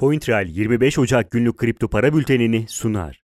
CoinTrail 25 Ocak günlük kripto para bültenini sunar.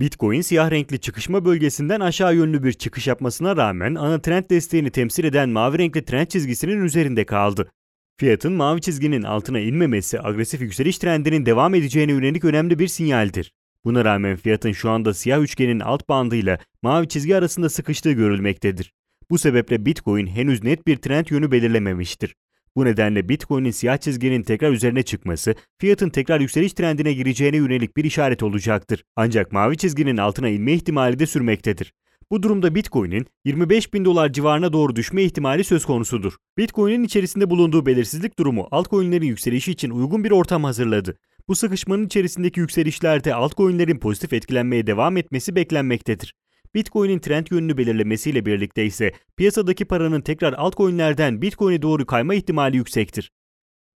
Bitcoin siyah renkli çıkışma bölgesinden aşağı yönlü bir çıkış yapmasına rağmen ana trend desteğini temsil eden mavi renkli trend çizgisinin üzerinde kaldı. Fiyatın mavi çizginin altına inmemesi agresif yükseliş trendinin devam edeceğine yönelik önemli bir sinyaldir. Buna rağmen fiyatın şu anda siyah üçgenin alt bandıyla mavi çizgi arasında sıkıştığı görülmektedir. Bu sebeple Bitcoin henüz net bir trend yönü belirlememiştir. Bu nedenle Bitcoin'in siyah çizginin tekrar üzerine çıkması, fiyatın tekrar yükseliş trendine gireceğine yönelik bir işaret olacaktır. Ancak mavi çizginin altına inme ihtimali de sürmektedir. Bu durumda Bitcoin'in 25 bin dolar civarına doğru düşme ihtimali söz konusudur. Bitcoin'in içerisinde bulunduğu belirsizlik durumu altcoin'lerin yükselişi için uygun bir ortam hazırladı. Bu sıkışmanın içerisindeki yükselişlerde altcoin'lerin pozitif etkilenmeye devam etmesi beklenmektedir. Bitcoin'in trend yönünü belirlemesiyle birlikte ise piyasadaki paranın tekrar altcoin'lerden Bitcoin'e doğru kayma ihtimali yüksektir.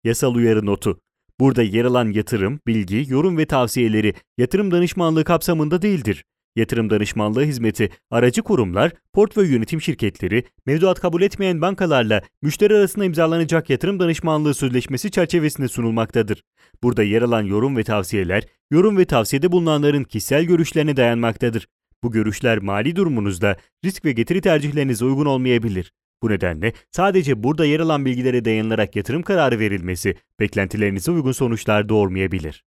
Yasal uyarı notu. Burada yer alan yatırım, bilgi, yorum ve tavsiyeleri yatırım danışmanlığı kapsamında değildir. Yatırım danışmanlığı hizmeti, aracı kurumlar, portföy yönetim şirketleri, mevduat kabul etmeyen bankalarla müşteri arasında imzalanacak yatırım danışmanlığı sözleşmesi çerçevesinde sunulmaktadır. Burada yer alan yorum ve tavsiyeler, yorum ve tavsiyede bulunanların kişisel görüşlerine dayanmaktadır. Bu görüşler mali durumunuzda risk ve getiri tercihlerinize uygun olmayabilir. Bu nedenle sadece burada yer alan bilgilere dayanılarak yatırım kararı verilmesi beklentilerinize uygun sonuçlar doğurmayabilir.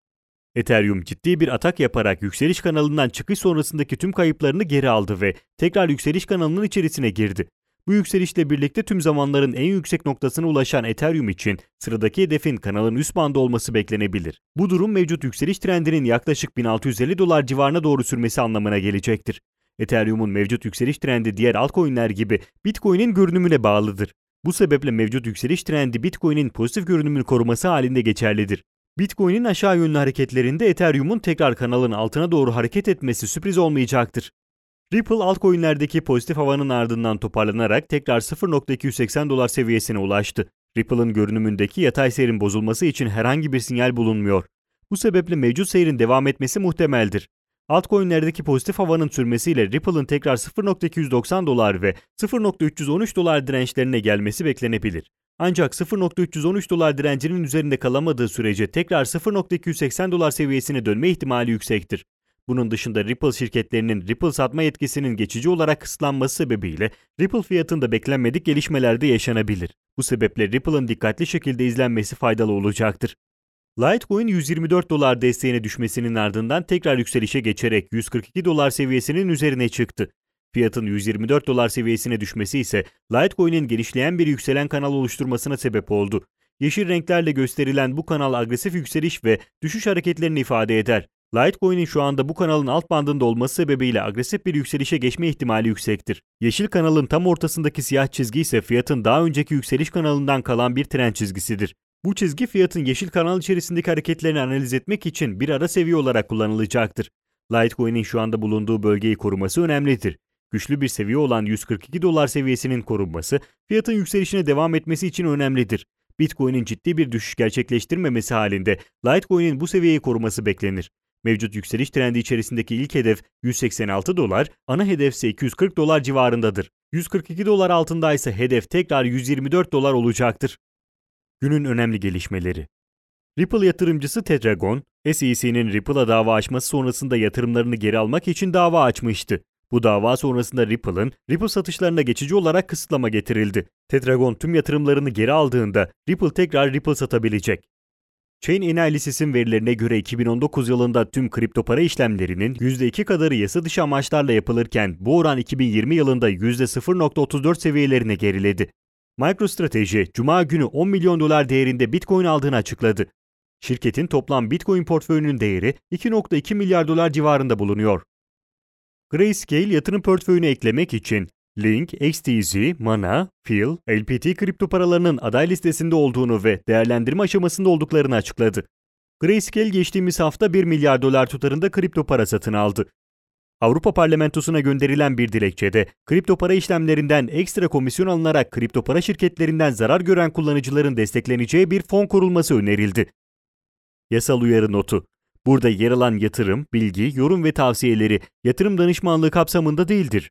Ethereum ciddi bir atak yaparak yükseliş kanalından çıkış sonrasındaki tüm kayıplarını geri aldı ve tekrar yükseliş kanalının içerisine girdi. Bu yükselişle birlikte tüm zamanların en yüksek noktasına ulaşan Ethereum için sıradaki hedefin kanalın üst bandı olması beklenebilir. Bu durum mevcut yükseliş trendinin yaklaşık 1650 dolar civarına doğru sürmesi anlamına gelecektir. Ethereum'un mevcut yükseliş trendi diğer altcoin'ler gibi Bitcoin'in görünümüne bağlıdır. Bu sebeple mevcut yükseliş trendi Bitcoin'in pozitif görünümünü koruması halinde geçerlidir. Bitcoin'in aşağı yönlü hareketlerinde Ethereum'un tekrar kanalın altına doğru hareket etmesi sürpriz olmayacaktır. Ripple altcoin'lerdeki pozitif havanın ardından toparlanarak tekrar 0.280 dolar seviyesine ulaştı. Ripple'ın görünümündeki yatay seyrin bozulması için herhangi bir sinyal bulunmuyor. Bu sebeple mevcut seyrin devam etmesi muhtemeldir. Altcoin'lerdeki pozitif havanın sürmesiyle Ripple'ın tekrar 0.290 dolar ve 0.313 dolar dirençlerine gelmesi beklenebilir. Ancak 0.313 dolar direncinin üzerinde kalamadığı sürece tekrar 0.280 dolar seviyesine dönme ihtimali yüksektir. Bunun dışında Ripple şirketlerinin Ripple satma yetkisinin geçici olarak kısıtlanması sebebiyle Ripple fiyatında beklenmedik gelişmeler de yaşanabilir. Bu sebeple Ripple'ın dikkatli şekilde izlenmesi faydalı olacaktır. Litecoin 124 dolar desteğine düşmesinin ardından tekrar yükselişe geçerek 142 dolar seviyesinin üzerine çıktı. Fiyatın 124 dolar seviyesine düşmesi ise Litecoin'in genişleyen bir yükselen kanal oluşturmasına sebep oldu. Yeşil renklerle gösterilen bu kanal agresif yükseliş ve düşüş hareketlerini ifade eder. Litecoin'in şu anda bu kanalın alt bandında olması sebebiyle agresif bir yükselişe geçme ihtimali yüksektir. Yeşil kanalın tam ortasındaki siyah çizgi ise fiyatın daha önceki yükseliş kanalından kalan bir trend çizgisidir. Bu çizgi fiyatın yeşil kanal içerisindeki hareketlerini analiz etmek için bir ara seviye olarak kullanılacaktır. Litecoin'in şu anda bulunduğu bölgeyi koruması önemlidir. Güçlü bir seviye olan 142 dolar seviyesinin korunması, fiyatın yükselişine devam etmesi için önemlidir. Bitcoin'in ciddi bir düşüş gerçekleştirmemesi halinde Litecoin'in bu seviyeyi koruması beklenir. Mevcut yükseliş trendi içerisindeki ilk hedef 186 dolar, ana hedef ise 240 dolar civarındadır. 142 dolar altında ise hedef tekrar 124 dolar olacaktır. Günün önemli gelişmeleri Ripple yatırımcısı Tetragon, SEC'nin Ripple'a dava açması sonrasında yatırımlarını geri almak için dava açmıştı. Bu dava sonrasında Ripple'ın Ripple satışlarına geçici olarak kısıtlama getirildi. Tetragon tüm yatırımlarını geri aldığında Ripple tekrar Ripple satabilecek. Chain Analysis'in verilerine göre 2019 yılında tüm kripto para işlemlerinin %2 kadarı yasa dışı amaçlarla yapılırken bu oran 2020 yılında %0.34 seviyelerine geriledi. MicroStrategy, Cuma günü 10 milyon dolar değerinde Bitcoin aldığını açıkladı. Şirketin toplam Bitcoin portföyünün değeri 2.2 milyar dolar civarında bulunuyor. Grayscale yatırım portföyüne eklemek için Link, XTZ, Mana, Phil, LPT kripto paralarının aday listesinde olduğunu ve değerlendirme aşamasında olduklarını açıkladı. Grayscale geçtiğimiz hafta 1 milyar dolar tutarında kripto para satın aldı. Avrupa Parlamentosu'na gönderilen bir dilekçede kripto para işlemlerinden ekstra komisyon alınarak kripto para şirketlerinden zarar gören kullanıcıların destekleneceği bir fon kurulması önerildi. Yasal uyarı notu Burada yer alan yatırım, bilgi, yorum ve tavsiyeleri yatırım danışmanlığı kapsamında değildir.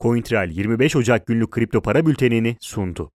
CoinTrail 25 Ocak günlük kripto para bültenini sundu.